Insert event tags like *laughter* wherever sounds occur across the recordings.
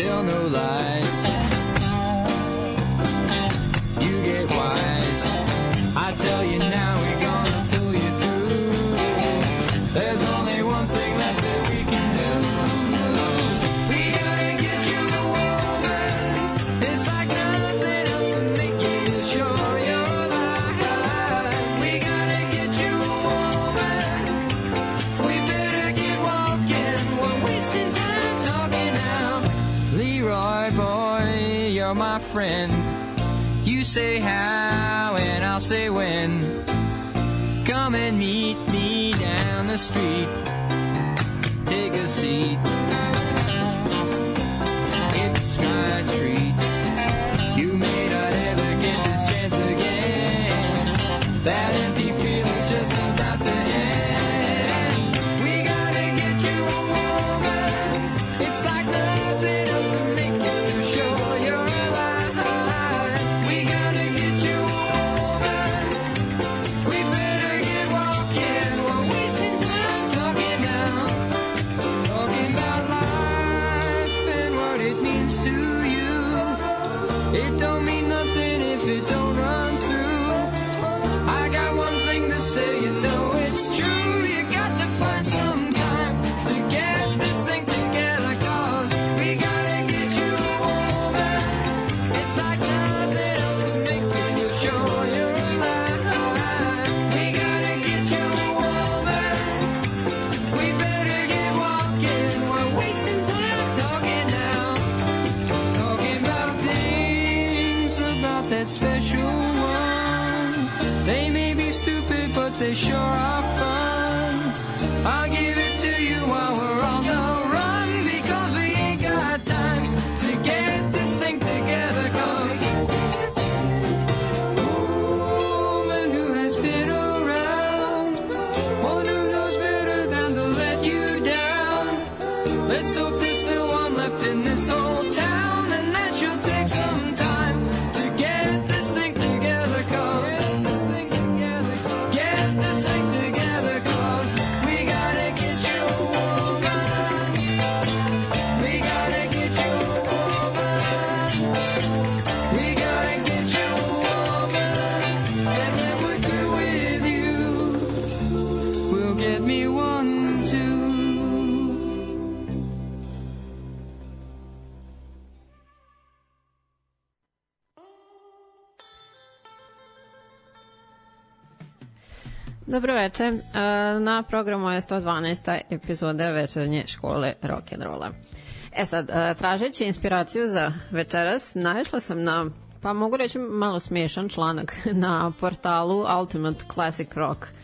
still no. special one. They may be stupid, but they sure veče. E, na programu je 112. epizoda večernje škole rock'n'rolla. E sad, e, tražeći inspiraciju za večeras, naišla sam na, pa mogu reći malo smješan članak *laughs* na portalu Ultimate Classic Rock e,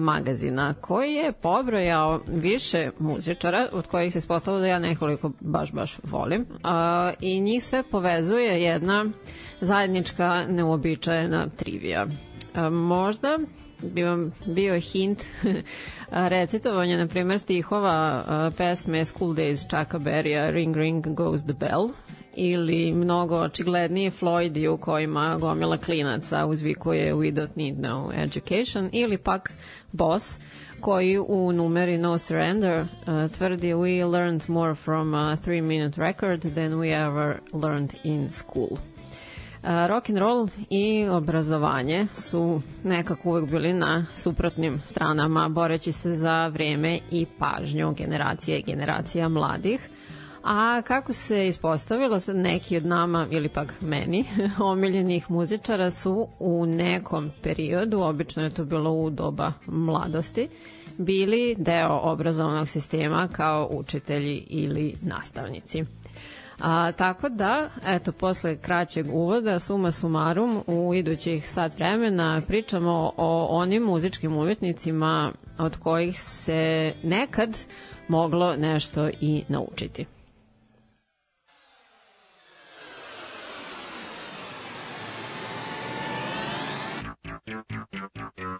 magazina, koji je pobrojao više muzičara, od kojih se spostavilo da ja nekoliko baš, baš volim, i njih sve povezuje jedna zajednička neuobičajena trivija. Možda bi vam bio hint *laughs* recitovanja, na primer, stihova pesme School Days Chucka Berrya Ring Ring Goes the Bell ili mnogo očiglednije Floydi u kojima gomila klinaca uzvikuje We don't need no education ili pak Boss koji u numeri No Surrender uh, tvrdi we learned more from a three minute record than we ever learned in school rock and roll i obrazovanje su nekako uvek bili na suprotnim stranama boreći se za vreme i pažnju generacije i generacija mladih. A kako se ispostavilo, neki od nama ili pak meni, *laughs* omiljenih muzičara su u nekom periodu, obično je to bilo u doba mladosti, bili deo obrazovnog sistema kao učitelji ili nastavnici. A, tako da, eto, posle kraćeg uvoda, suma sumarum, u idućih sat vremena pričamo o onim muzičkim umetnicima od kojih se nekad moglo nešto i naučiti. Thank you.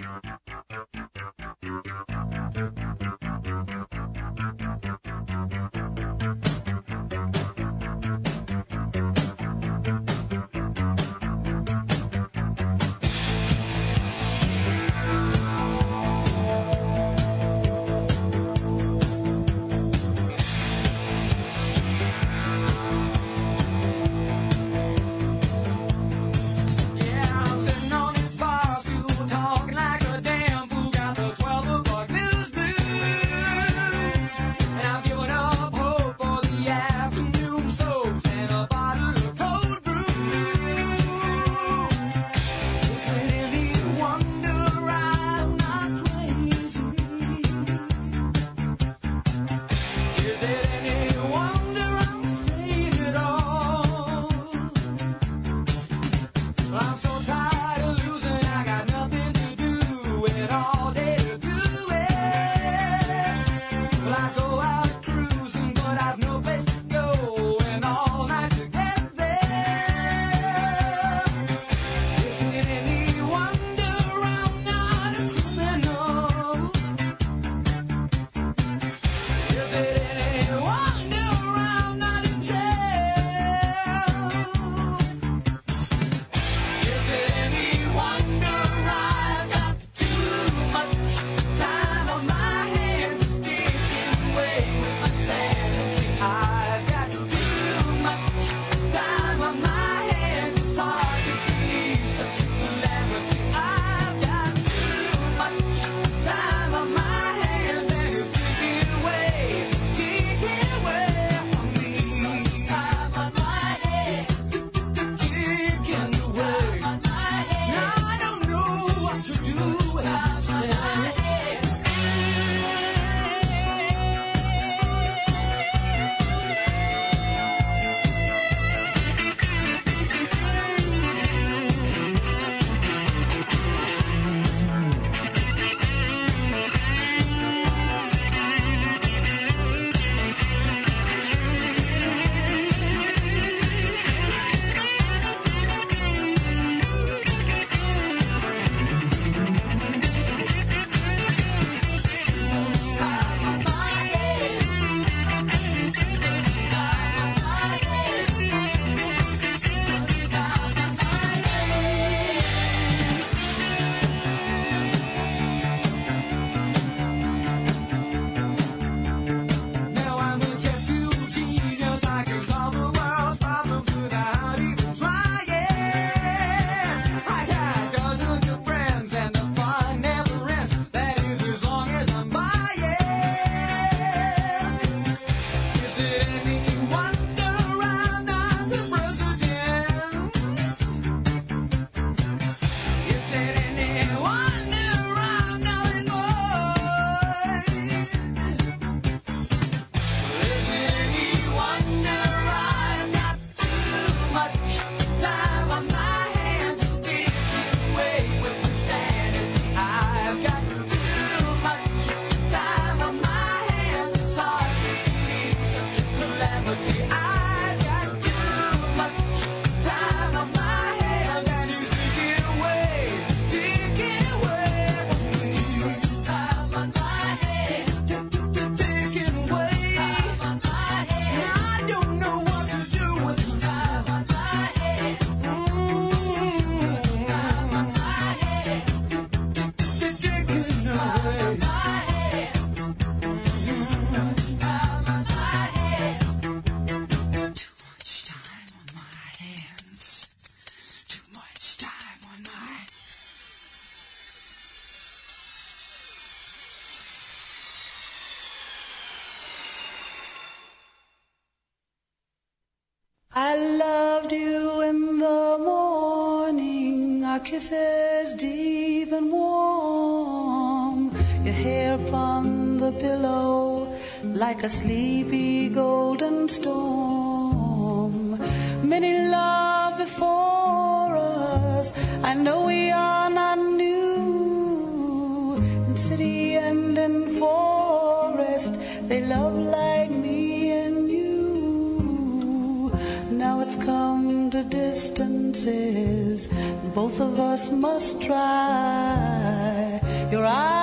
like a sleepy golden storm. Many love before us. I know we are not new. In city and in forest, they love like me and you. Now it's come to distances. Both of us must try. Your eyes.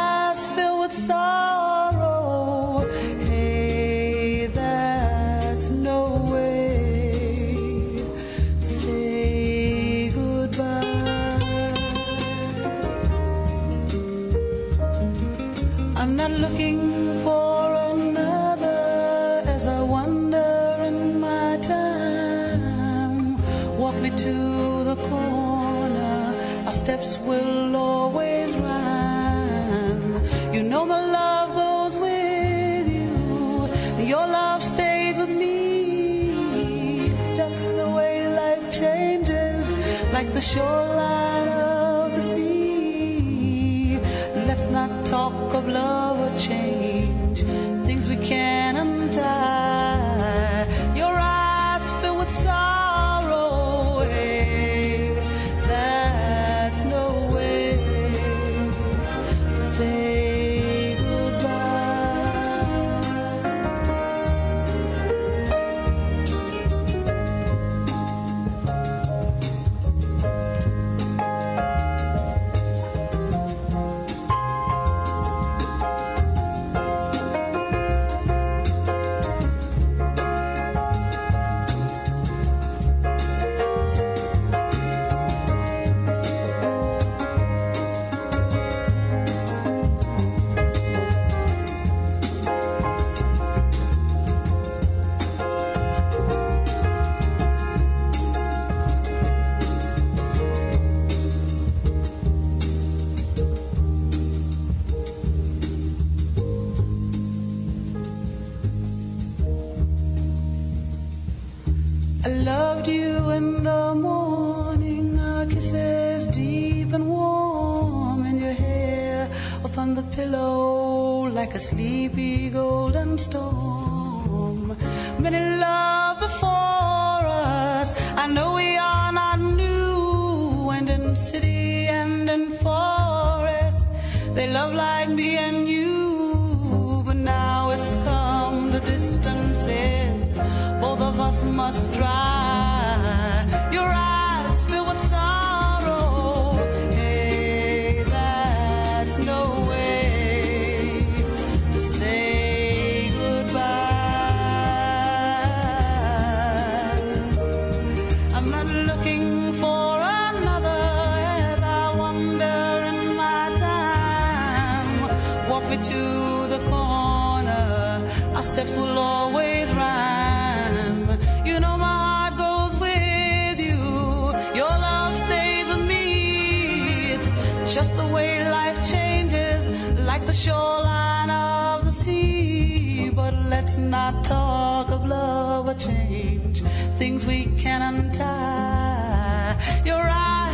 not talk of love or change, things we can't untie. Your eyes filled with sorrow. sleepy golden storm. Many love before us. I know we are not new. And in city and in forest, they love like me and you. But now it's come to distances. Both of us must drive. steps will always rhyme. You know my heart goes with you. Your love stays with me. It's just the way life changes, like the shoreline of the sea. But let's not talk of love or change, things we can untie. Your eyes.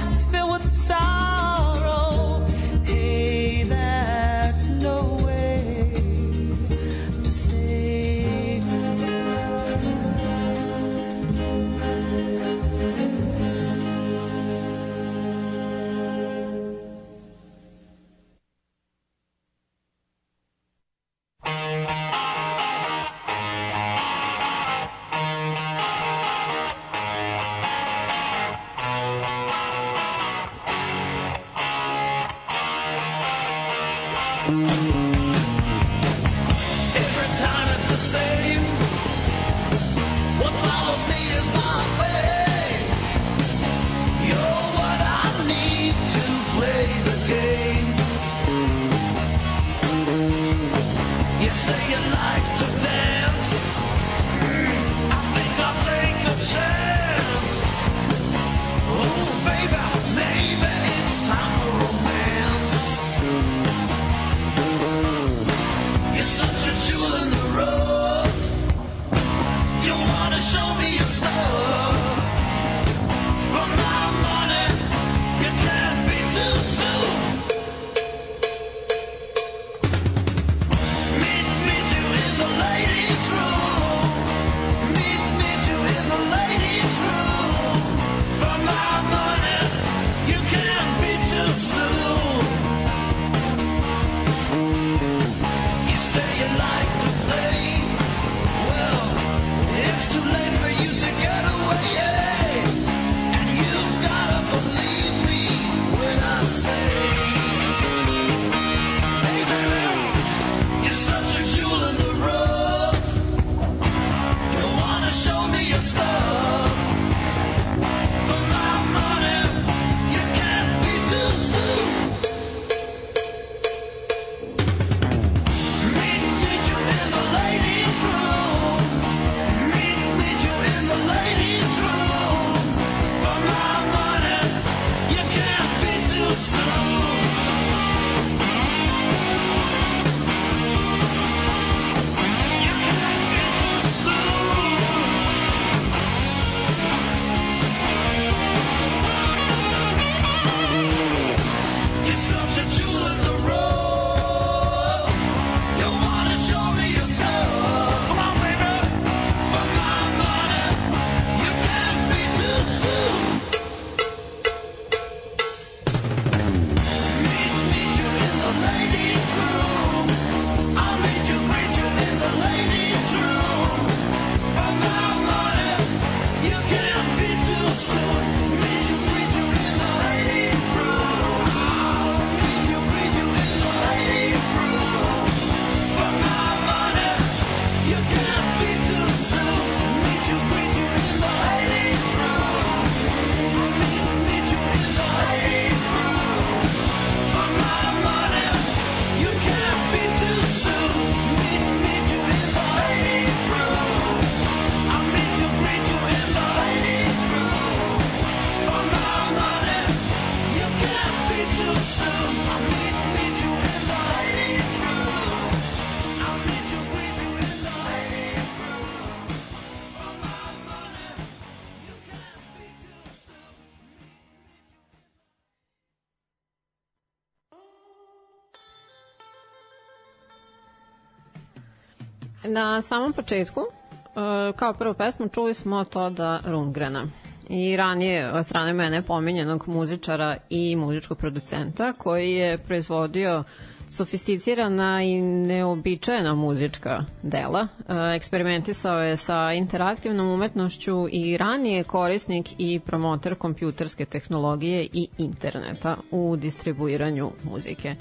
Na samom početku, e, kao prvu pesmu, čuli smo to da Rungrena i ranije od strane mene pominjenog muzičara i muzičkog producenta koji je proizvodio sofisticirana i neobičajena muzička dela. E, eksperimentisao je sa interaktivnom umetnošću i ranije korisnik i promotor kompjuterske tehnologije i interneta u distribuiranju muzike.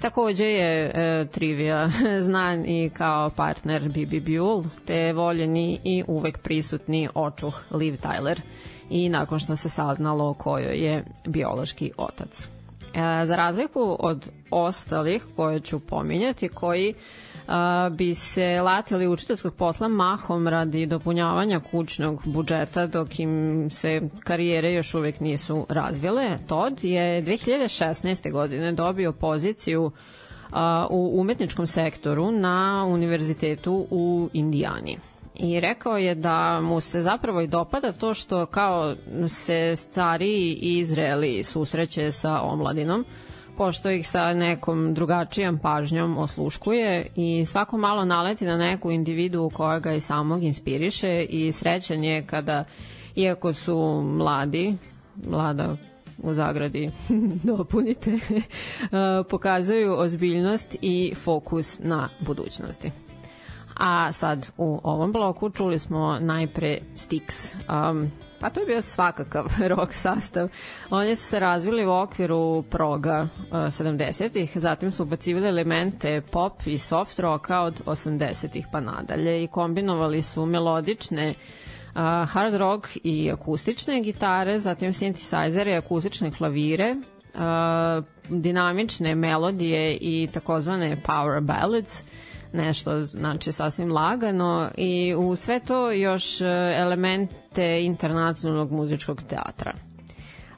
Takođe je e, Trivia *laughs* znan i kao partner Bibi Buell, te voljeni i uvek prisutni očuh Liv Tyler i nakon što se saznalo kojoj je biološki otac. E, za razliku od ostalih koje ću pominjati, koji a, bi se latili učiteljskog posla mahom radi dopunjavanja kućnog budžeta dok im se karijere još uvek nisu razvile. Todd je 2016. godine dobio poziciju u umetničkom sektoru na univerzitetu u Indijani i rekao je da mu se zapravo i dopada to što kao se stariji i zreli susreće sa omladinom pošto ih sa nekom drugačijom pažnjom osluškuje i svako malo naleti na neku individu koja ga i samog inspiriše i srećan je kada, iako su mladi, mlada u zagradi *laughs* dopunite, *laughs* pokazuju ozbiljnost i fokus na budućnosti. A sad u ovom bloku čuli smo najpre Stix. Um, Pa to je bio svakakav *laughs* rock sastav. Oni su se razvili u okviru proga 70-ih, e, zatim su ubacivali elemente pop i soft rocka od 80-ih pa nadalje i kombinovali su melodične e, hard rock i akustične gitare, zatim synthesizere i akustične klavire, e, dinamične melodije i takozvane power ballads, nešto znači sasvim lagano i u sve to još e, elemente internacionalnog muzičkog teatra.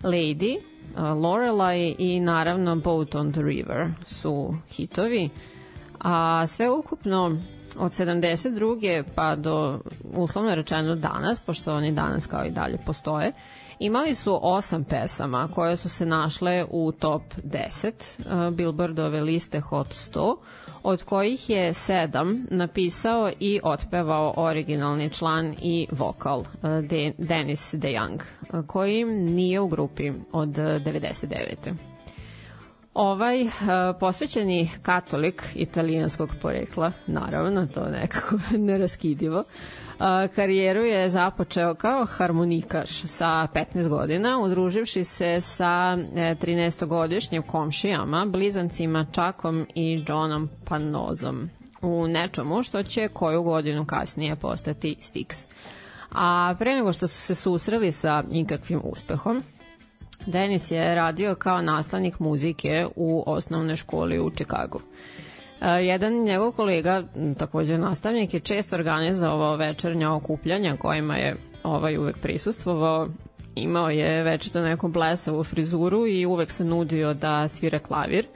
Lady, e, Lorelai i naravno Boat on the River su hitovi, a sve ukupno od 72. pa do uslovno rečeno danas, pošto oni danas kao i dalje postoje, imali su osam pesama koje su se našle u top 10 e, Billboardove liste Hot 100, od kojih je sedam napisao i otpevao originalni član i vokal e, De Denis DeYoung, e, koji nije u grupi od 99. Ovaj uh, posvećeni katolik italijanskog porekla, naravno, to nekako *laughs* neraskidivo, uh, karijeru je započeo kao harmonikaš sa 15 godina, udruživši se sa 13-godišnjim e, komšijama, blizancima Čakom i Johnom Panozom u nečemu što će koju godinu kasnije postati Stix. A pre nego što su se susreli sa nikakvim uspehom, Denis je radio kao nastavnik muzike u osnovnoj školi u Čikagu. E, jedan njegov kolega, takođe nastavnik, je često organizovao večernja okupljanja kojima je ovaj uvek prisustvovao imao je večito neku blesavu frizuru i uvek se nudio da svira klavir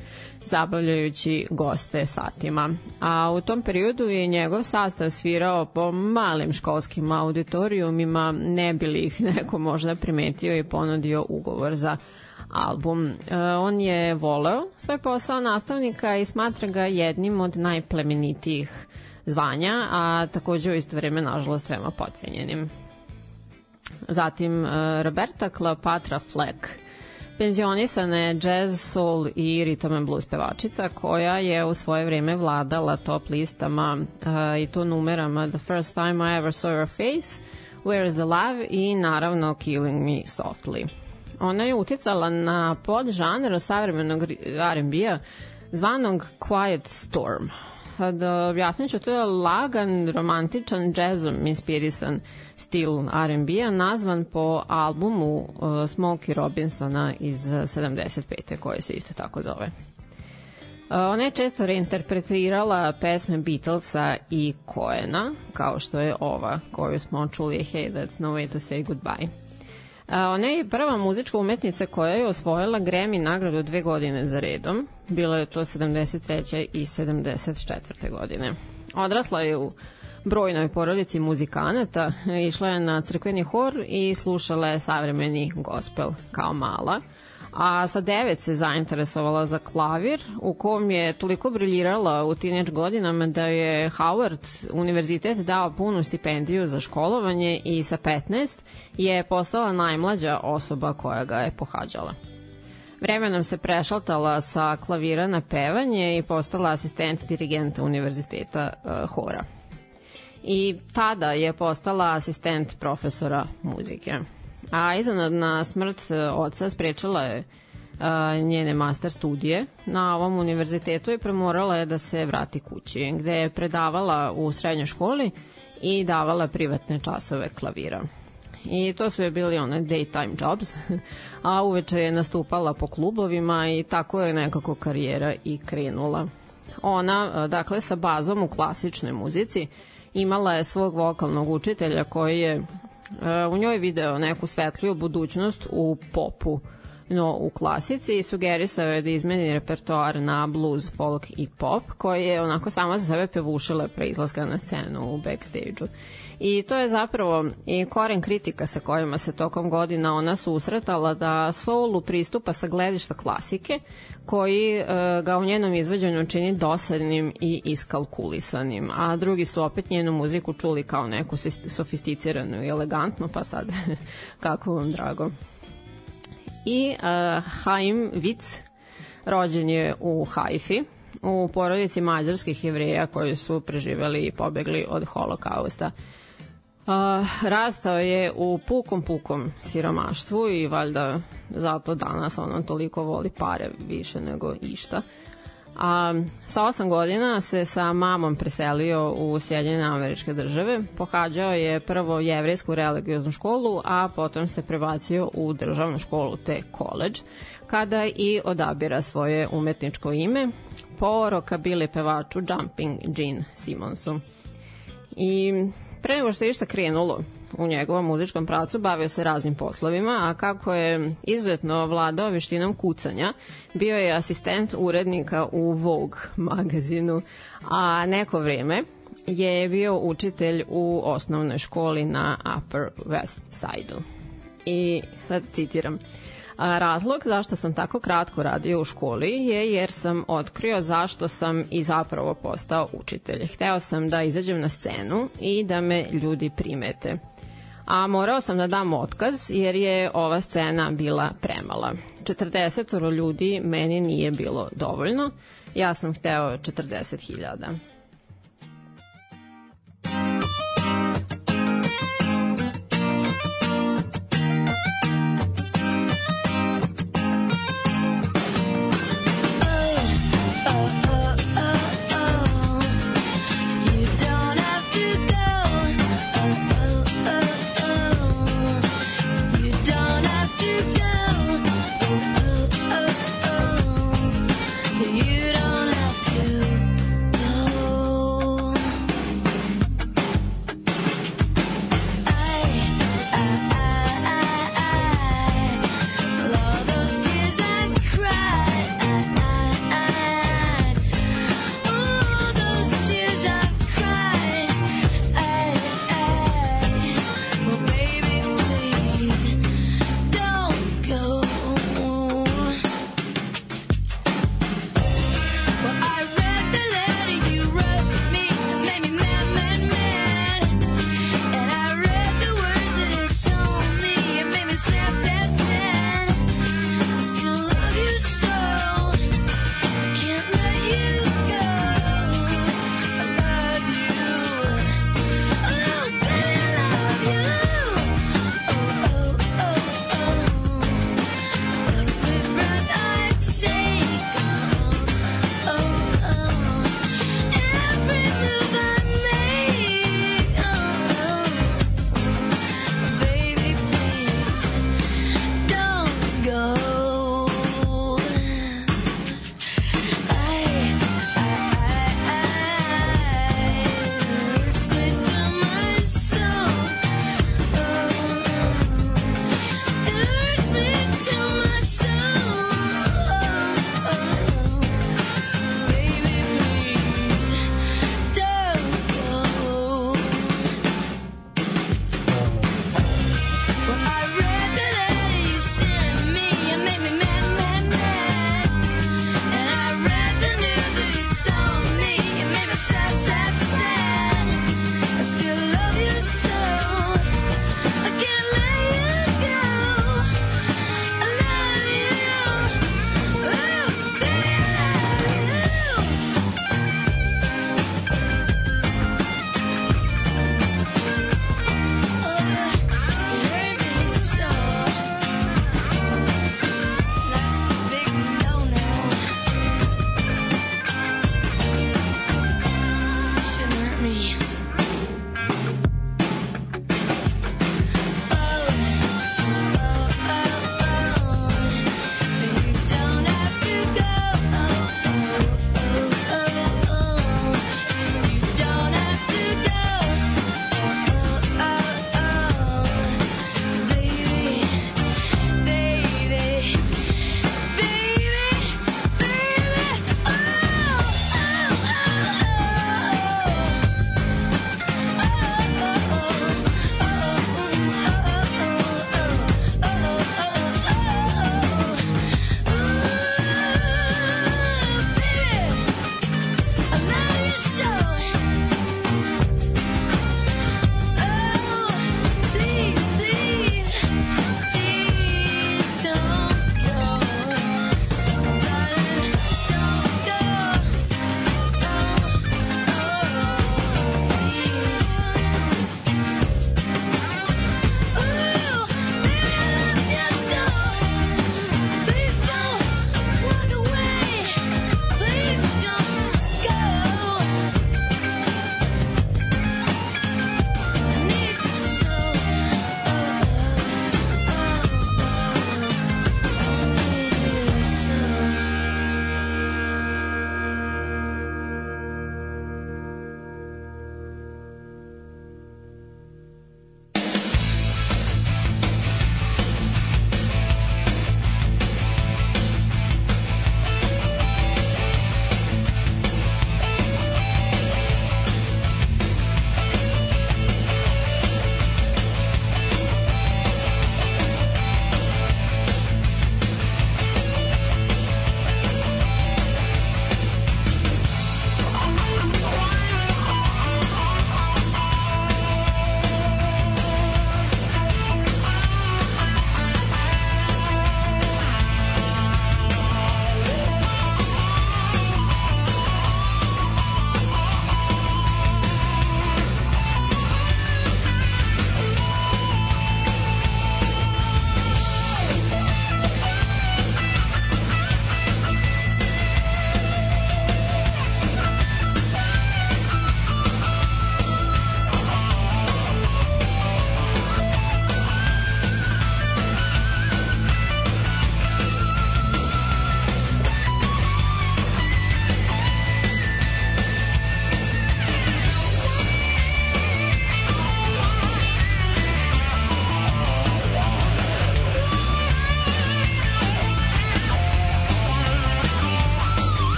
zabavljajući goste satima. A u tom periodu je njegov sastav svirao po malim školskim auditorijumima, ne bi li ih neko možda primetio i ponudio ugovor za album. E, on je voleo svoj posao nastavnika i smatra ga jednim od najplemenitijih zvanja, a takođe u isto vreme, nažalost, veoma pocenjenim. Zatim e, Roberta Cleopatra Fleck, penzionisana je jazz, soul i ritam and blues pevačica koja je u svoje vreme vladala top listama uh, i to numerama The First Time I Ever Saw Your Face, Where is the Love i naravno Killing Me Softly. Ona je uticala na podžanr savremenog R&B-a zvanog Quiet Storm. Sad, e, objasnit ću, to je lagan, romantičan, džezom inspirisan stil R&B-a, nazvan po albumu uh, Smokey Robinsona iz 75. E, koje se isto tako zove. Ona je često reinterpretirala pesme Beatlesa i Koena, kao što je ova koju smo čuli Hey, that's no way to say goodbye. A, ona je prva muzička umetnica koja je osvojila Grammy nagradu dve godine za redom. Bilo je to 73. i 74. godine. Odrasla je u brojnoj porodici muzikanata, išla je na crkveni hor i slušala je savremeni gospel kao mala – a sa devet se zainteresovala za klavir, u kom je toliko briljirala u tineč godinama da je Howard univerzitet dao punu stipendiju za školovanje i sa 15 je postala najmlađa osoba koja ga je pohađala. Vremenom se prešaltala sa klavira na pevanje i postala asistent dirigenta univerziteta e, hora. I tada je postala asistent profesora muzike a iznenadna smrt e, oca sprečala je a, e, njene master studije na ovom univerzitetu i premorala je da se vrati kući, gde je predavala u srednjoj školi i davala privatne časove klavira. I to su je bili one daytime jobs, *laughs* a uveče je nastupala po klubovima i tako je nekako karijera i krenula. Ona, e, dakle, sa bazom u klasičnoj muzici, imala je svog vokalnog učitelja koji je Eh, u njoj video neku svetliju budućnost u popu no u klasici i sugerisao je da izmeni repertoar na blues, folk i pop, koji je onako sama za sebe pevušila pre izlaska na scenu u backstage-u i to je zapravo i koren kritika sa kojima se tokom godina ona susretala da soulu pristupa sa gledišta klasike koji e, ga u njenom izvođenju čini dosadnim i iskalkulisanim, a drugi su opet njenu muziku čuli kao neku sofisticiranu i elegantnu, pa sad *laughs* kako vam drago. I e, Haim Vic rođen je u Haifi, u porodici mađarskih jevreja koji su preživeli i pobegli od holokausta rastao je u pukom pukom siromaštvu i valjda zato danas on, toliko voli pare više nego išta. A, sa osam godina se sa mamom preselio u Sjedinjene američke države. Pohađao je prvo jevrijsku religioznu školu, a potom se prebacio u državnu školu te college, kada i odabira svoje umetničko ime po rokabili pevaču Jumping Jean Simonsu. I pre nego što je išta krenulo u njegovom muzičkom pracu, bavio se raznim poslovima, a kako je izuzetno vladao veštinom kucanja, bio je asistent urednika u Vogue magazinu, a neko vrijeme je bio učitelj u osnovnoj školi na Upper West Side-u. I sad citiram – A razlog zašto sam tako kratko radio u školi je jer sam otkrio zašto sam i zapravo postao učitelj. Hteo sam da izađem na scenu i da me ljudi primete. A morao sam da dam otkaz jer je ova scena bila premala. 40 ljudi meni nije bilo dovoljno. Ja sam hteo 40.000.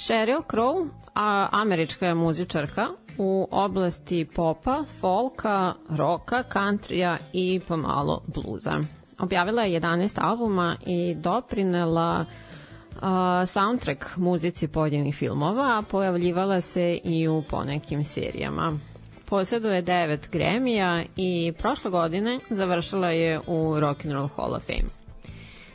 Sheryl Crow, a, američka je muzičarka u oblasti popa, folka, roka, kantrija i pomalo bluza. Objavila je 11 albuma i doprinela uh, soundtrack muzici pojedinih filmova, a pojavljivala se i u ponekim serijama. Posjeduje 9 Gremija i prošle godine završila je u Rock'n'Roll Hall of Fame.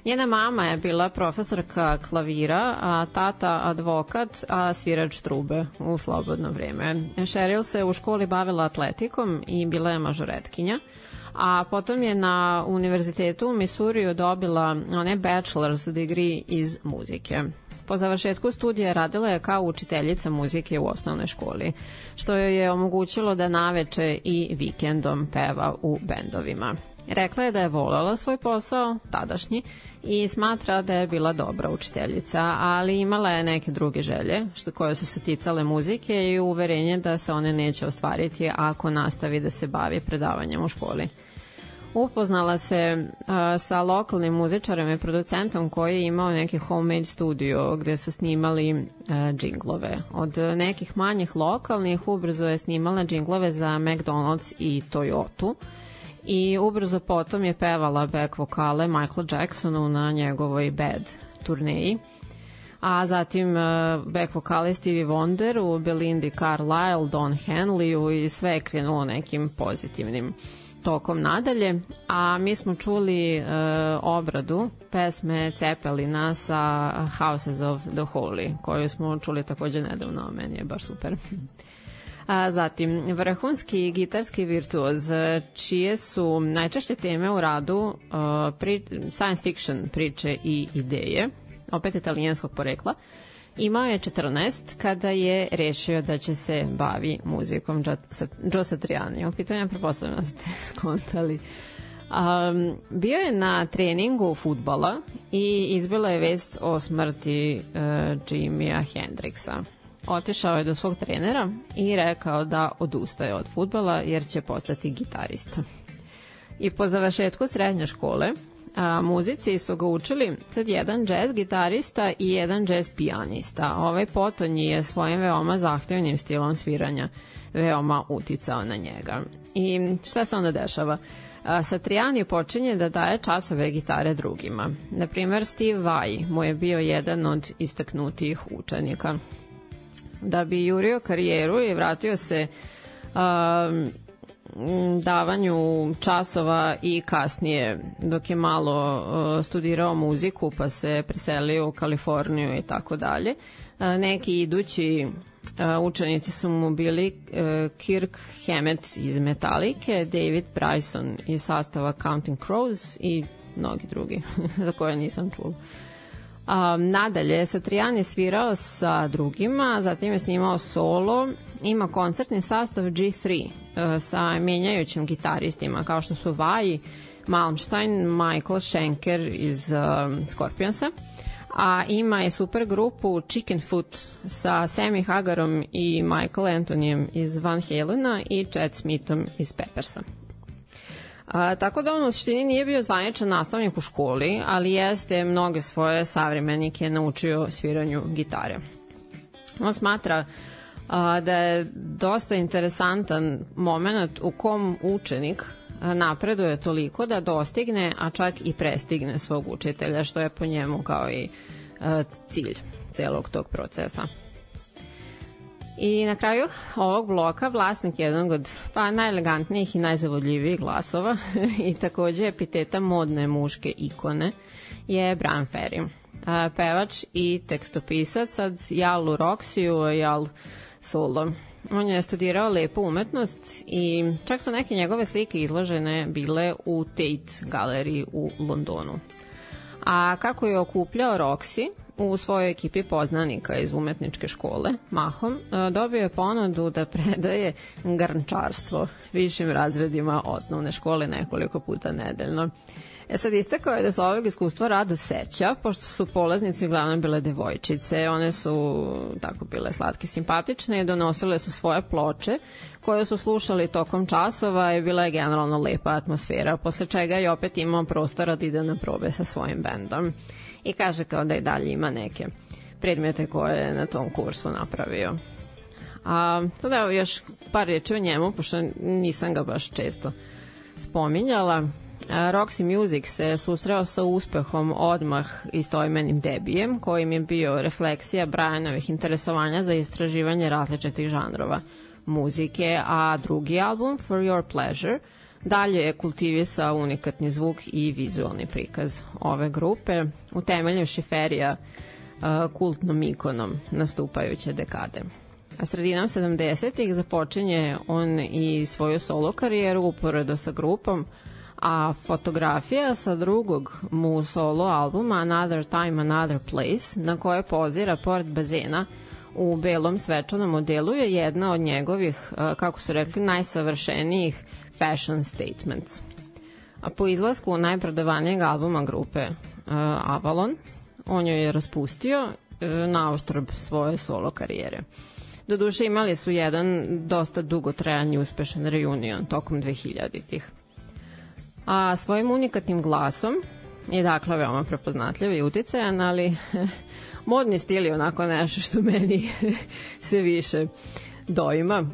Njena mama je bila profesorka klavira, a tata advokat, a svirač trube u slobodno vreme. Cheryl se u školi bavila atletikom i bila je mažoretkinja a potom je na univerzitetu u Misuriju dobila one bachelor's degree iz muzike. Po završetku studija radila je kao učiteljica muzike u osnovnoj školi, što joj je omogućilo da naveče i vikendom peva u bendovima. Rekla je da je volala svoj posao, tadašnji, i smatra da je bila dobra učiteljica, ali imala je neke druge želje što, koje su se ticale muzike i uverenje da se one neće ostvariti ako nastavi da se bavi predavanjem u školi. Upoznala se a, sa lokalnim muzičarem i producentom koji je imao neki homemade studio gde su snimali a, džinglove. Od nekih manjih lokalnih ubrzo je snimala džinglove za McDonald's i Toyota i ubrzo potom je pevala back vokale Michael Jacksonu na njegovoj Bad turneji a zatim e, back vokale Stevie Wonder u Belindi Carlisle, Don Henley i sve je krenulo nekim pozitivnim tokom nadalje, a mi smo čuli e, obradu pesme Cepelina sa Houses of the Holy, koju smo čuli takođe nedavno, meni je baš super. A zatim, vrhunski gitarski virtuoz, čije su najčešće teme u radu e, pri, science fiction priče i ideje, opet italijanskog porekla, Imao je 14 kada je rešio da će se bavi muzikom Joe Satriani. U pitanju prepostavljeno ste *laughs* skontali. Um, bio je na treningu futbala i izbila je vest o smrti uh, e, Jimmya Hendrixa otišao je do svog trenera i rekao da odustaje od futbala jer će postati gitarista. I po završetku srednje škole a, muzici su ga učili sad jedan džez gitarista i jedan džez pijanista. Ovaj potonji je svojim veoma zahtevnim stilom sviranja veoma uticao na njega. I šta se onda dešava? Satriani počinje da daje časove gitare drugima. Na primer, Steve Vai mu je bio jedan od istaknutijih učenika da bi jurio karijeru i vratio se um, davanju časova i kasnije dok je malo uh, studirao muziku pa se preselio u Kaliforniju i tako dalje. Uh, neki idući uh, učenici su mu bili uh, Kirk Hammett iz Metalike, David Bryson iz sastava Counting Crows i mnogi drugi *laughs* za koje nisam čula. Um, nadalje, Satrijan je svirao sa drugima, zatim je snimao solo, ima koncertni sastav G3 uh, e, sa mijenjajućim gitaristima kao što su Vaj, Malmstein, Michael Schenker iz uh, Scorpionsa, a ima je super grupu Chicken Foot sa Sammy Hagarom i Michael Antonijem iz Van Halena i Chad Smithom iz Peppersa. A, tako da on u suštini nije bio zvaničan nastavnik u školi, ali jeste mnoge svoje savremenike naučio sviranju gitare. On smatra a, da je dosta interesantan moment u kom učenik napreduje toliko da dostigne, a čak i prestigne svog učitelja, što je po njemu kao i cilj celog tog procesa. I na kraju ovog bloka vlasnik jednog od pa najelegantnijih i najzavodljivijih glasova *laughs* i takođe epiteta modne muške ikone je Bran Ferry, pevač i tekstopisac, sad Jalu Roxiju, Jal Solo. On je studirao lepu umetnost i čak su neke njegove slike izložene bile u Tate galeriji u Londonu. A kako je okupljao Roxy, u svojoj ekipi poznanika iz umetničke škole, mahom, e, dobio je ponudu da predaje garnčarstvo višim razredima osnovne škole nekoliko puta nedeljno. E sad, istakao je da se ovog iskustva rado seća, pošto su polaznici uglavnom bile devojčice, one su tako bile slatke, simpatične i donosile su svoje ploče, koje su slušali tokom časova i bila je generalno lepa atmosfera, posle čega je opet imao prostora da ide na probe sa svojim bendom i kaže kao da i dalje ima neke predmete koje je na tom kursu napravio. A sada evo još par reči o njemu, pošto nisam ga baš često spominjala. Roxy Music se susreo sa uspehom odmah istoimenim debijem, kojim je bio refleksija Brianovih interesovanja za istraživanje različitih žanrova muzike, a drugi album, For Your Pleasure – Dalje je kultivisao unikatni zvuk i vizualni prikaz ove grupe, utemeljivši šiferija e, kultnom ikonom nastupajuće dekade. A sredinom 70-ih započinje on i svoju solo karijeru uporedo sa grupom, a fotografija sa drugog mu solo albuma Another Time, Another Place, na koje pozira pored bazena u belom svečanom modelu je jedna od njegovih, e, kako su rekli, najsavršenijih Fashion Statements. A po izlasku najprodavanijeg albuma grupe uh, Avalon, on joj je raspustio uh, naoštrb svoje solo karijere. Doduše imali su jedan dosta dugo trajan i uspešan reunion tokom 2000-ih. A svojim unikatnim glasom je dakle veoma prepoznatljiv i uticajan, ali *laughs* modni stil je onako nešto što meni *laughs* se više doima,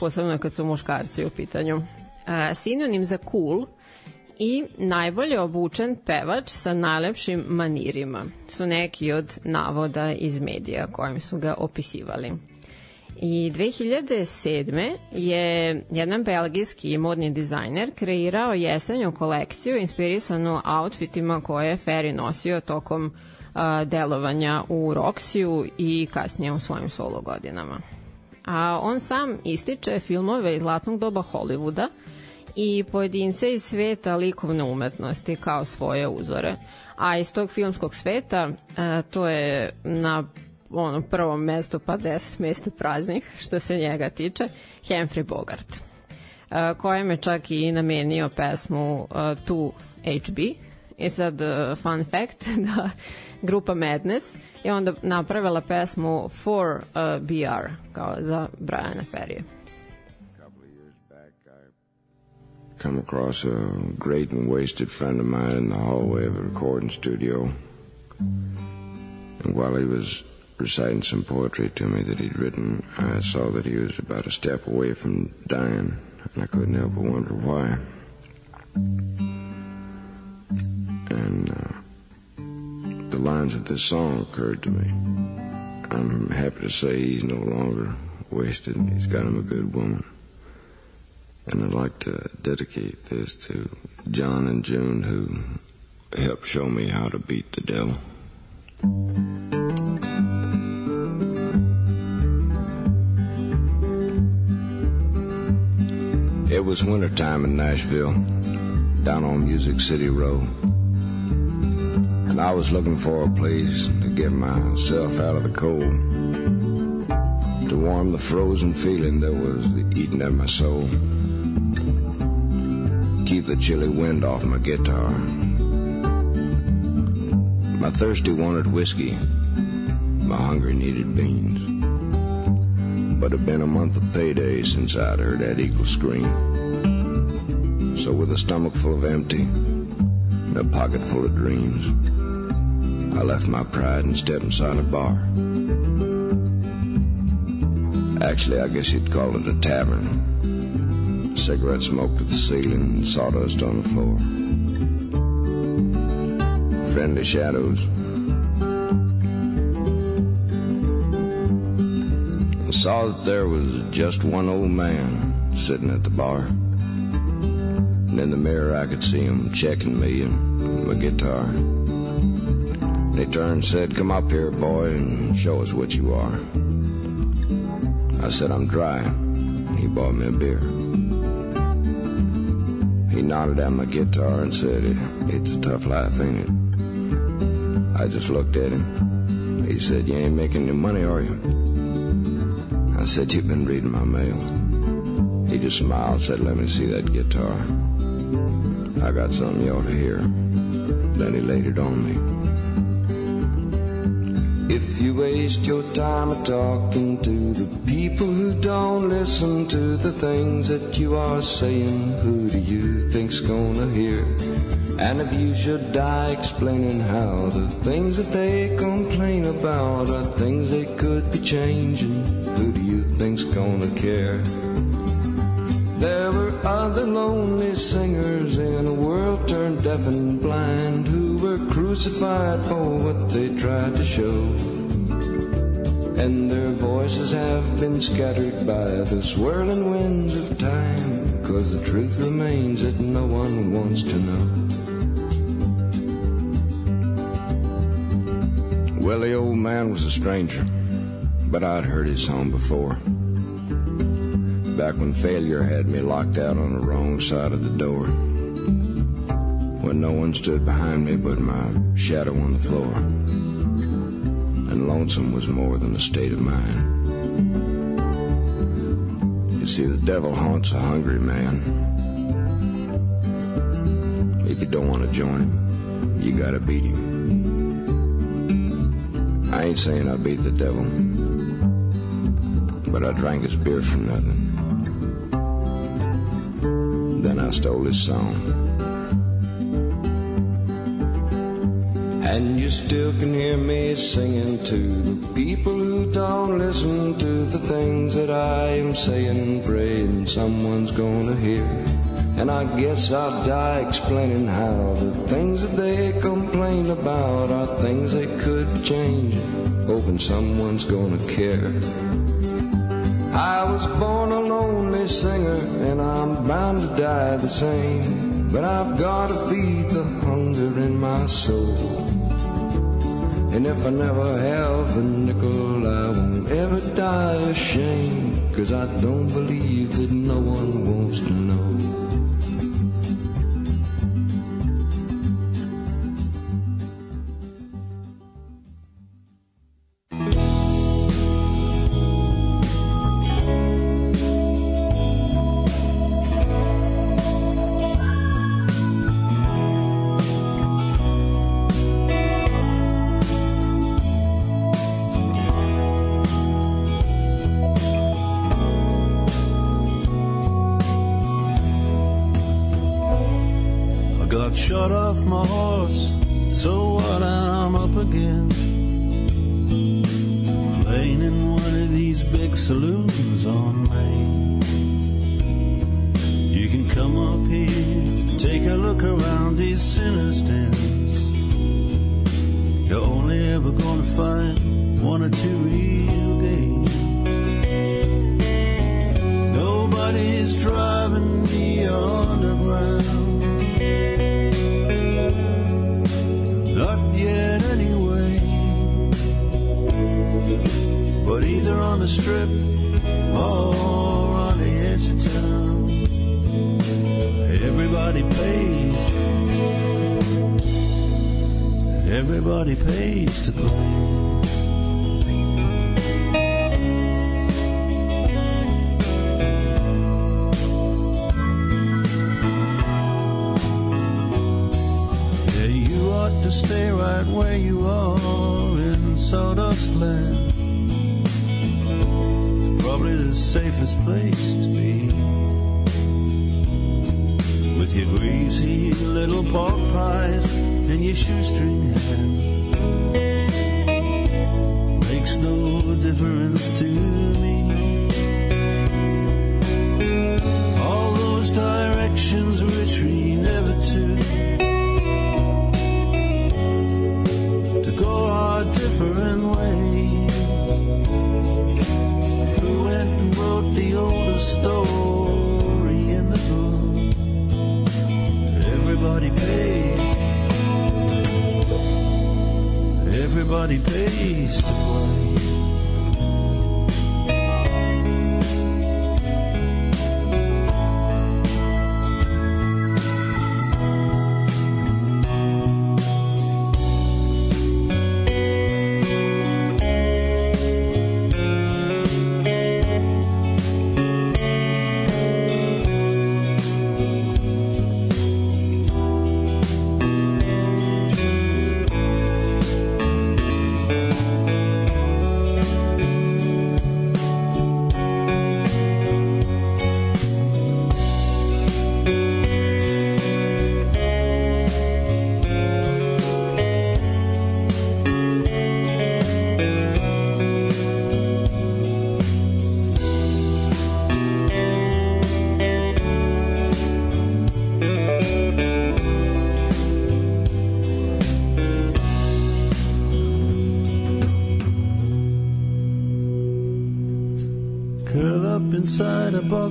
posebno kad su muškarci u pitanju. E, sinonim za cool i najbolje obučen pevač sa najlepšim manirima su neki od navoda iz medija kojim su ga opisivali. I 2007. je jedan belgijski modni dizajner kreirao jesenju kolekciju inspirisanu outfitima koje je Ferry nosio tokom a, e, delovanja u Roxiju i kasnije u svojim solo godinama. A on sam ističe filmove iz zlatnog doba Hollywooda, i pojedince iz sveta likovne umetnosti kao svoje uzore. A iz tog filmskog sveta e, to je na ono prvom mestu pa 10 mesto praznih što se njega tiče Henry Bogart e, kojem je čak i namenio pesmu e, Tu HB i sad e, fun fact *laughs* da grupa Madness je onda napravila pesmu For uh, e, BR kao za Briana Ferrije. come across a great and wasted friend of mine in the hallway of a recording studio. And while he was reciting some poetry to me that he'd written, I saw that he was about a step away from dying, and I couldn't help but wonder why. And uh, the lines of this song occurred to me. I'm happy to say he's no longer wasted, he's got him a good woman. And I'd like to dedicate this to John and June, who helped show me how to beat the devil. It was wintertime in Nashville, down on Music City Road. And I was looking for a place to get myself out of the cold, to warm the frozen feeling that was eating at my soul keep the chilly wind off my guitar. My thirsty wanted whiskey, my hunger needed beans. But it'd been a month of payday since I'd heard that eagle scream. So with a stomach full of empty and a pocket full of dreams, I left my pride and stepped inside a bar. Actually, I guess you'd call it a tavern. Cigarette smoke to the ceiling, sawdust on the floor. Friendly shadows. I saw that there was just one old man sitting at the bar. And in the mirror, I could see him checking me and my guitar. And he turned and said, Come up here, boy, and show us what you are. I said, I'm dry. He bought me a beer nodded at my guitar and said, It's a tough life, ain't it? I just looked at him. He said, You ain't making no money, are you? I said, You've been reading my mail. He just smiled, and said, Let me see that guitar. I got something you ought to hear. Then he laid it on me. If you waste your time talking to the People who don't listen to the things that you are saying, who do you think's gonna hear? And if you should die explaining how the things that they complain about are things they could be changing, who do you think's gonna care? There were other lonely singers in a world turned deaf and blind who were crucified for what they tried to show and their voices have been scattered by the swirling winds of time. Cause the truth remains that no one wants to know. Well, the old man was a stranger, but I'd heard his song before. Back when failure had me locked out on the wrong side of the door. When no one stood behind me but my shadow on the floor and lonesome was more than a state of mind. You see, the devil haunts a hungry man. If you don't want to join him, you gotta beat him. I ain't saying I beat the devil, but I drank his beer for nothing. Then I stole his song. And you still can hear me singing to the people who don't listen to the things that I am saying, praying someone's gonna hear. And I guess I'll die explaining how the things that they complain about are things they could change, hoping someone's gonna care. I was born a lonely singer, and I'm bound to die the same. But I've gotta feed the hunger in my soul. And if I never have a nickel, I won't ever die ashamed. Cause I don't believe that no one wants to know.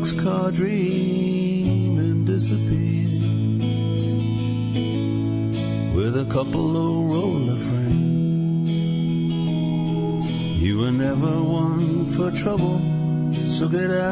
boxcar dream and disappear with a couple of roller friends. You were never one for trouble, so get out.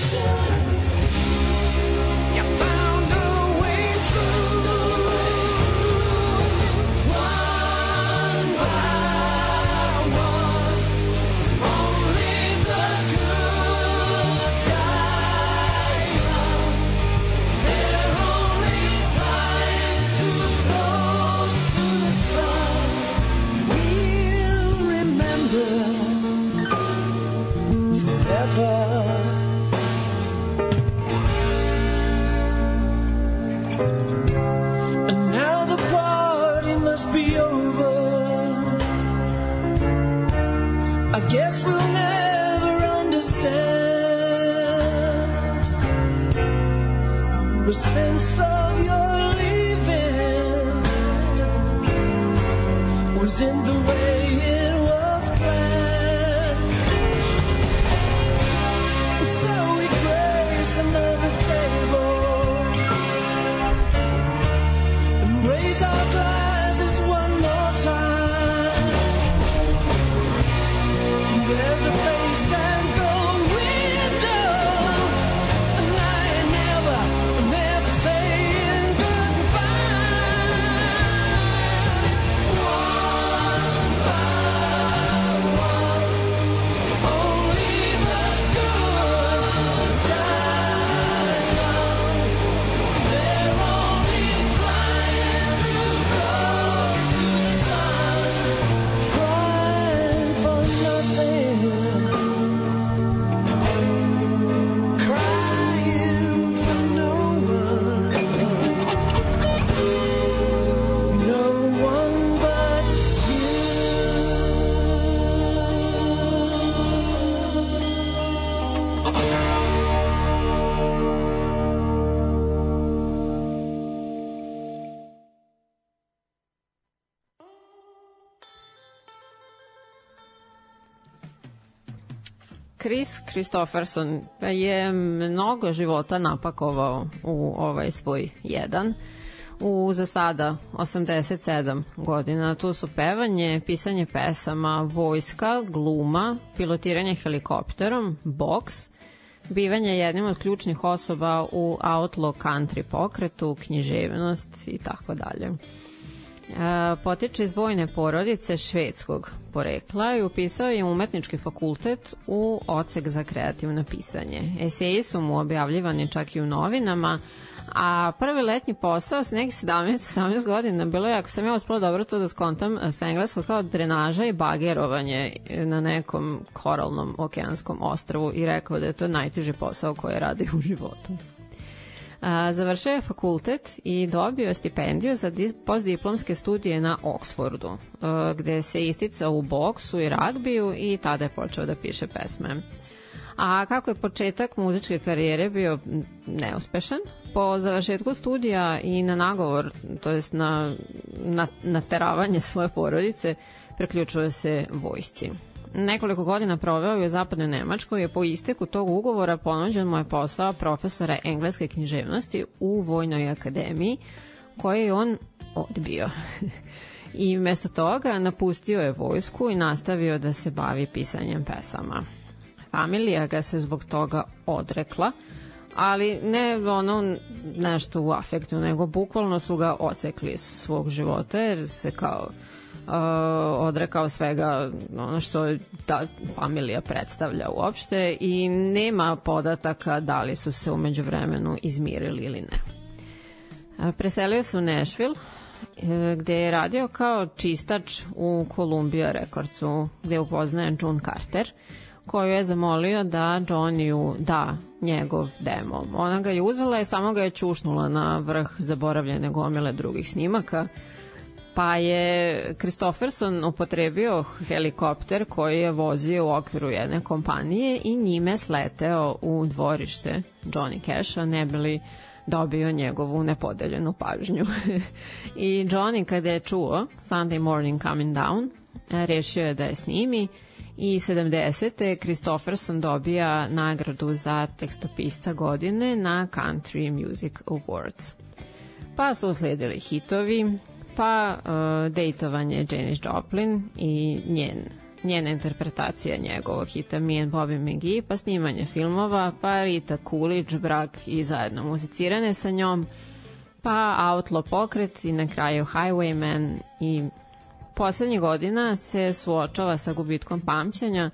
chão. Chris Christofferson je mnogo života napakovao u ovaj svoj jedan u za sada 87 godina. Tu su pevanje, pisanje pesama, vojska, gluma, pilotiranje helikopterom, boks, bivanje jednim od ključnih osoba u outlaw country pokretu, književnost i tako dalje potiče iz vojne porodice švedskog porekla i upisao je umetnički fakultet u ocek za kreativno pisanje. Eseji su mu objavljivani čak i u novinama, a prvi letnji posao s nekih 17-18 godina bilo je, ako sam ja uspela dobro to da skontam sa engleskog, kao drenaža i bagerovanje e, na nekom koralnom okeanskom ostravu i rekao da je to najteži posao koji je radio u životu a, završio je fakultet i dobio stipendiju za postdiplomske studije na Oksfordu, a, e, gde se isticao u boksu i ragbiju i tada je počeo da piše pesme. A kako je početak muzičke karijere bio neuspešan, po završetku studija i na nagovor, to jest na, na nateravanje svoje porodice, preključuje se vojsci nekoliko godina proveo je u zapadnoj Nemačkoj je po isteku tog ugovora ponuđen mu je posao profesora engleske književnosti u Vojnoj akademiji koji je on odbio. *laughs* I mesto toga napustio je vojsku i nastavio da se bavi pisanjem pesama. Familija ga se zbog toga odrekla, ali ne ono nešto u afektu, nego bukvalno su ga ocekli svog života jer se kao uh, odrekao svega ono što ta familija predstavlja uopšte i nema podataka da li su se umeđu vremenu izmirili ili ne. Preselio se u Nashville, gde je radio kao čistač u Columbia Recordsu, gde je upoznajen John Carter, koju je zamolio da Johnny da njegov demo. Ona ga je uzela i samo ga je čušnula na vrh zaboravljene gomile drugih snimaka, pa je Kristoferson upotrebio helikopter koji je vozio u okviru jedne kompanije i njime sleteo u dvorište Johnny Casha, ne bili dobio njegovu nepodeljenu pažnju. *laughs* I Johnny kada je čuo Sunday Morning Coming Down, rešio je da je snimi i 70. Kristofferson dobija nagradu za tekstopisca godine na Country Music Awards. Pa su usledili hitovi pa uh, dejtovanje Janis Joplin i njen njena interpretacija njegovog hita Me and Bobby McGee, pa snimanje filmova, pa Rita Coolidge, brak i zajedno muzicirane sa njom, pa Outlaw pokret i na kraju Highwayman i poslednjih godina se suočava sa gubitkom pamćenja,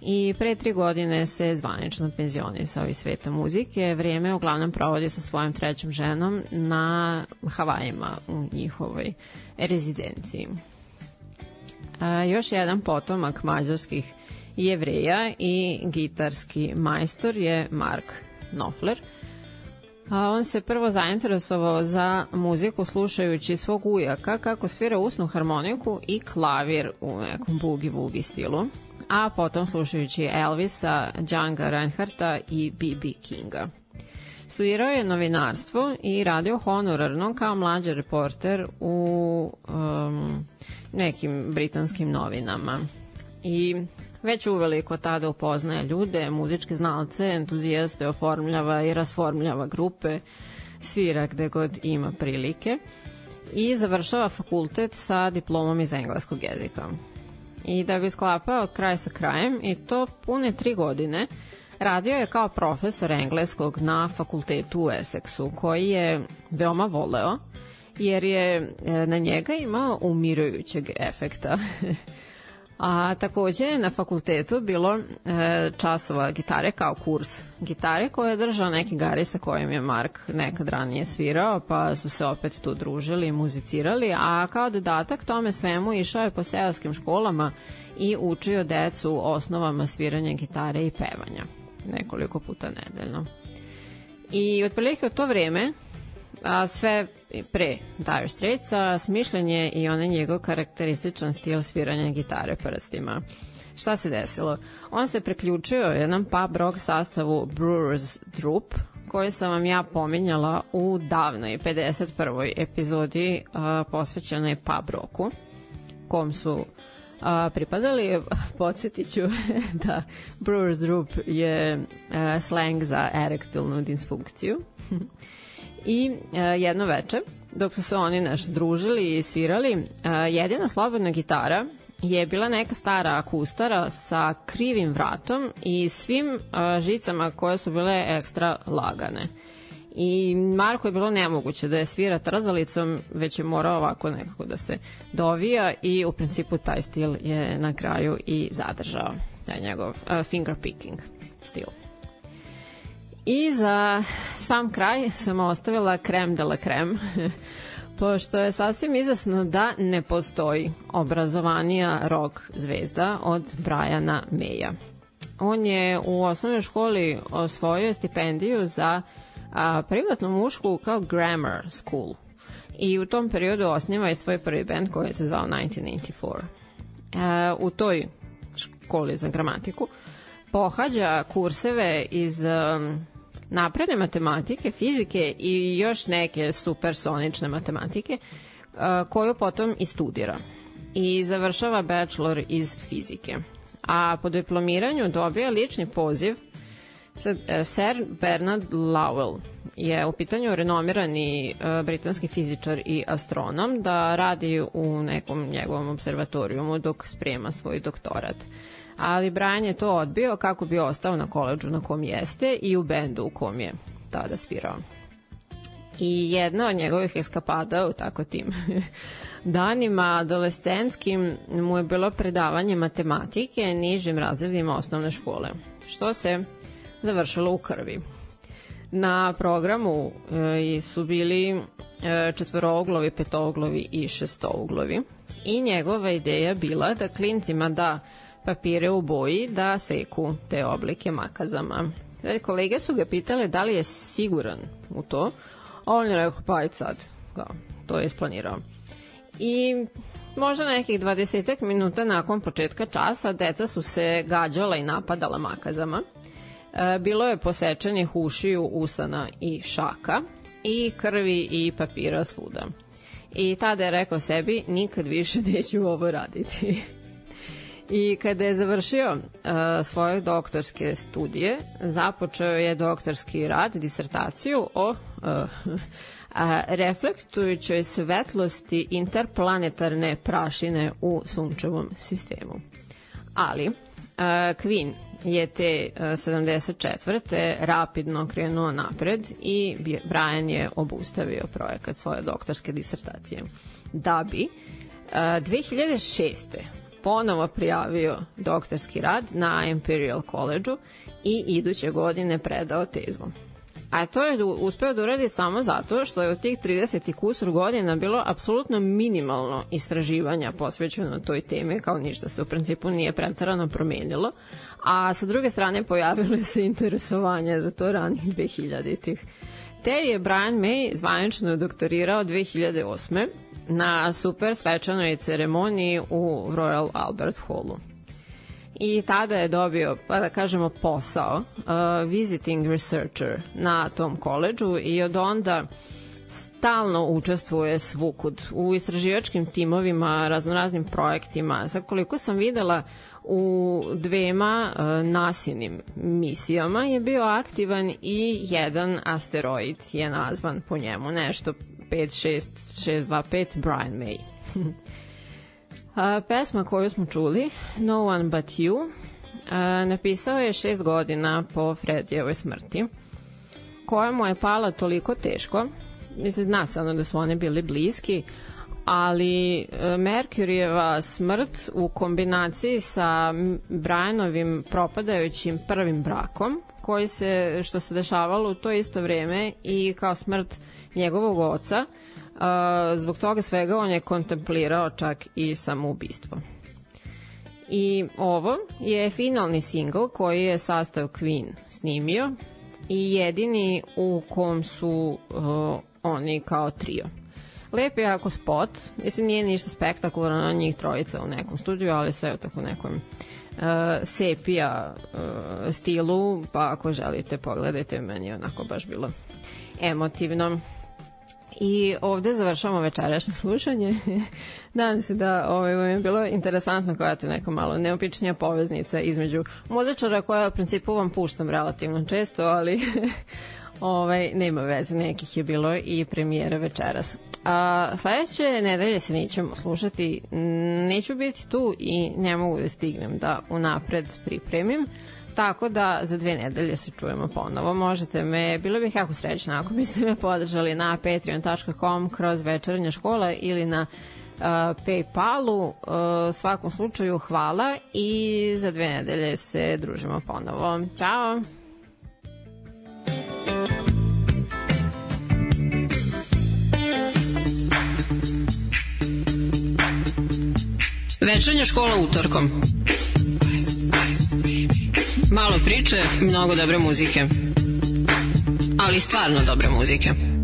i pre tri godine se zvanično penzionisao iz sveta muzike. Vrijeme uglavnom provodi sa svojom trećom ženom na Havajima u njihovoj rezidenciji. A, e, još jedan potomak mađarskih jevreja i gitarski majstor je Mark Knopfler. A on se prvo zainteresovao za muziku slušajući svog ujaka kako svira usnu harmoniku i klavir u nekom bugi-vugi stilu a potom slušajući Elvisa, Django Reinharta i B.B. Kinga. Studirao je novinarstvo i radio honorarno kao mlađi reporter u um, nekim britanskim novinama. I već uveliko tada upoznaje ljude, muzičke znalce, entuzijaste, oformljava i rasformljava grupe, svira gde god ima prilike i završava fakultet sa diplomom iz engleskog jezika i da bi sklapao kraj sa krajem i to pune tri godine. Radio je kao profesor engleskog na fakultetu u Essexu, koji je veoma voleo, jer je e, na njega imao umirujućeg efekta. *laughs* A takođe je na fakultetu bilo e, časova gitare kao kurs gitare koje je držao neki gari sa kojim je Mark nekad ranije svirao, pa su se opet tu družili i muzicirali, a kao dodatak tome svemu išao je po seoskim školama i učio decu osnovama sviranja gitare i pevanja nekoliko puta nedeljno. I otprilike u to vreme a sve pre Dire Straits, a smišljen je i onaj njegov karakterističan stil sviranja gitare prstima. Šta se desilo? On se preključio jednom pub rock sastavu Brewers Droop, koji sam vam ja pominjala u davnoj 51. epizodi a, posvećenoj pub roku, kom su a, pripadali, podsjetit ću *laughs* da Brewers Droop je a, slang za erektilnu disfunkciju. *laughs* i e, jedno veče, dok su se oni nešto družili i svirali, e, jedina slobodna gitara je bila neka stara akustara sa krivim vratom i svim e, žicama koje su bile ekstra lagane. I Marko je bilo nemoguće da je svira trzalicom, već je morao ovako nekako da se dovija i u principu taj stil je na kraju i zadržao, taj njegov uh, finger picking stil. I za sam kraj sam ostavila krem de la krem, *laughs* pošto je sasvim izasno da ne postoji obrazovanija rock zvezda od Brajana Meja. On je u osnovnoj školi osvojio stipendiju za a, privatnu mušku kao Grammar School i u tom periodu osniva je svoj prvi band koji se zvao 1984. E, u toj školi za gramatiku pohađa kurseve iz um, napredne matematike, fizike i još neke supersonične matematike e, koju potom i studira i završava bachelor iz fizike. A po diplomiranju dobija lični poziv e, Sir Bernard Lowell je u pitanju renomirani e, britanski fizičar i astronom da radi u nekom njegovom observatorijumu dok sprema svoj doktorat. Uh, ali Brian je to odbio kako bi ostao na koleđu na kom jeste i u bendu u kom je tada svirao. I jedna od njegovih eskapada u tako tim *laughs* danima adolescenskim mu je bilo predavanje matematike nižim razredima osnovne škole, što se završilo u krvi. Na programu e, su bili e, četvoroglovi, petoglovi i šestouglovi i njegova ideja bila da klincima da papire u boji da seku te oblike makazama. E, kolege su ga pitali da li je siguran u to, a on je rekao pa i sad, kao, da, to je isplanirao. I možda nekih 20 minuta nakon početka časa deca su se gađala i napadala makazama. E, bilo je posečenih ušiju, usana i šaka i krvi i papira svuda. I tada je rekao sebi, nikad više neću ovo raditi. *laughs* I kada je završio uh, svoje doktorske studije, započeo je doktorski rad, disertaciju o uh, *laughs* reflektujućoj svetlosti interplanetarne prašine u sunčevom sistemu. Ali, a, e, Queen je te a, 74. rapidno krenuo napred i Brian je obustavio projekat svoje doktorske disertacije. Da bi a, 2006 ponovo prijavio doktorski rad na Imperial college i iduće godine predao tezu. A to je da uspeo da uradi samo zato što je u tih 30 i kusur godina bilo apsolutno minimalno istraživanja posvećeno toj temi, kao ništa se u principu nije pretarano promenilo, a sa druge strane pojavilo se interesovanje za to ranih 2000-ih. Te je Brian May zvanično doktorirao 2008 na super svečanoj ceremoniji u Royal Albert Hallu. I tada je dobio, pa da kažemo, posao, uh, visiting researcher na tom koleđu i od onda stalno učestvuje svukud u istraživačkim timovima, raznoraznim projektima. Za koliko sam videla, u dvema e, uh, nasinim misijama je bio aktivan i jedan asteroid je nazvan po njemu, nešto 625 Brian May. *laughs* a, pesma koju smo čuli, No One But You, a, napisao je šest godina po Fredijevoj smrti, koja mu je pala toliko teško, mislim, zna se ono da su one bili bliski, ali e, Mercuryjeva smrt u kombinaciji sa Brianovim propadajućim prvim brakom, koji se, što se dešavalo u to isto vreme i kao smrt njegovog oca, a, zbog toga svega on je kontemplirao čak i samoubistvo. I ovo je finalni singl koji je sastav Queen snimio i jedini u kom su uh, oni kao trio. Lep je jako spot, mislim nije ništa spektakularno njih trojica u nekom studiju, ali sve u tako nekom uh, sepija uh, stilu, pa ako želite pogledajte, meni je onako baš bilo emotivno. I ovde završamo večerašnje *laughs* slušanje. Nadam se da ovaj, je bilo interesantno koja je neka malo neopičnija poveznica između muzičara koja u principu vam puštam relativno često, ali *laughs* ovaj, nema veze, nekih je bilo i premijera večeras. A, sledeće nedelje se nećemo slušati, neću biti tu i ne mogu da stignem da unapred pripremim. Tako da za dve nedelje se čujemo ponovo. Možete me, bilo bih jako srećna ako biste me podržali na patreon.com kroz večernja škola ili na uh, Paypalu. Uh, svakom slučaju hvala i za dve nedelje se družimo ponovo. Ćao! Večernja škola utorkom. Malo priče, mnogo dobre muzike. Ali stvarno dobre muzike.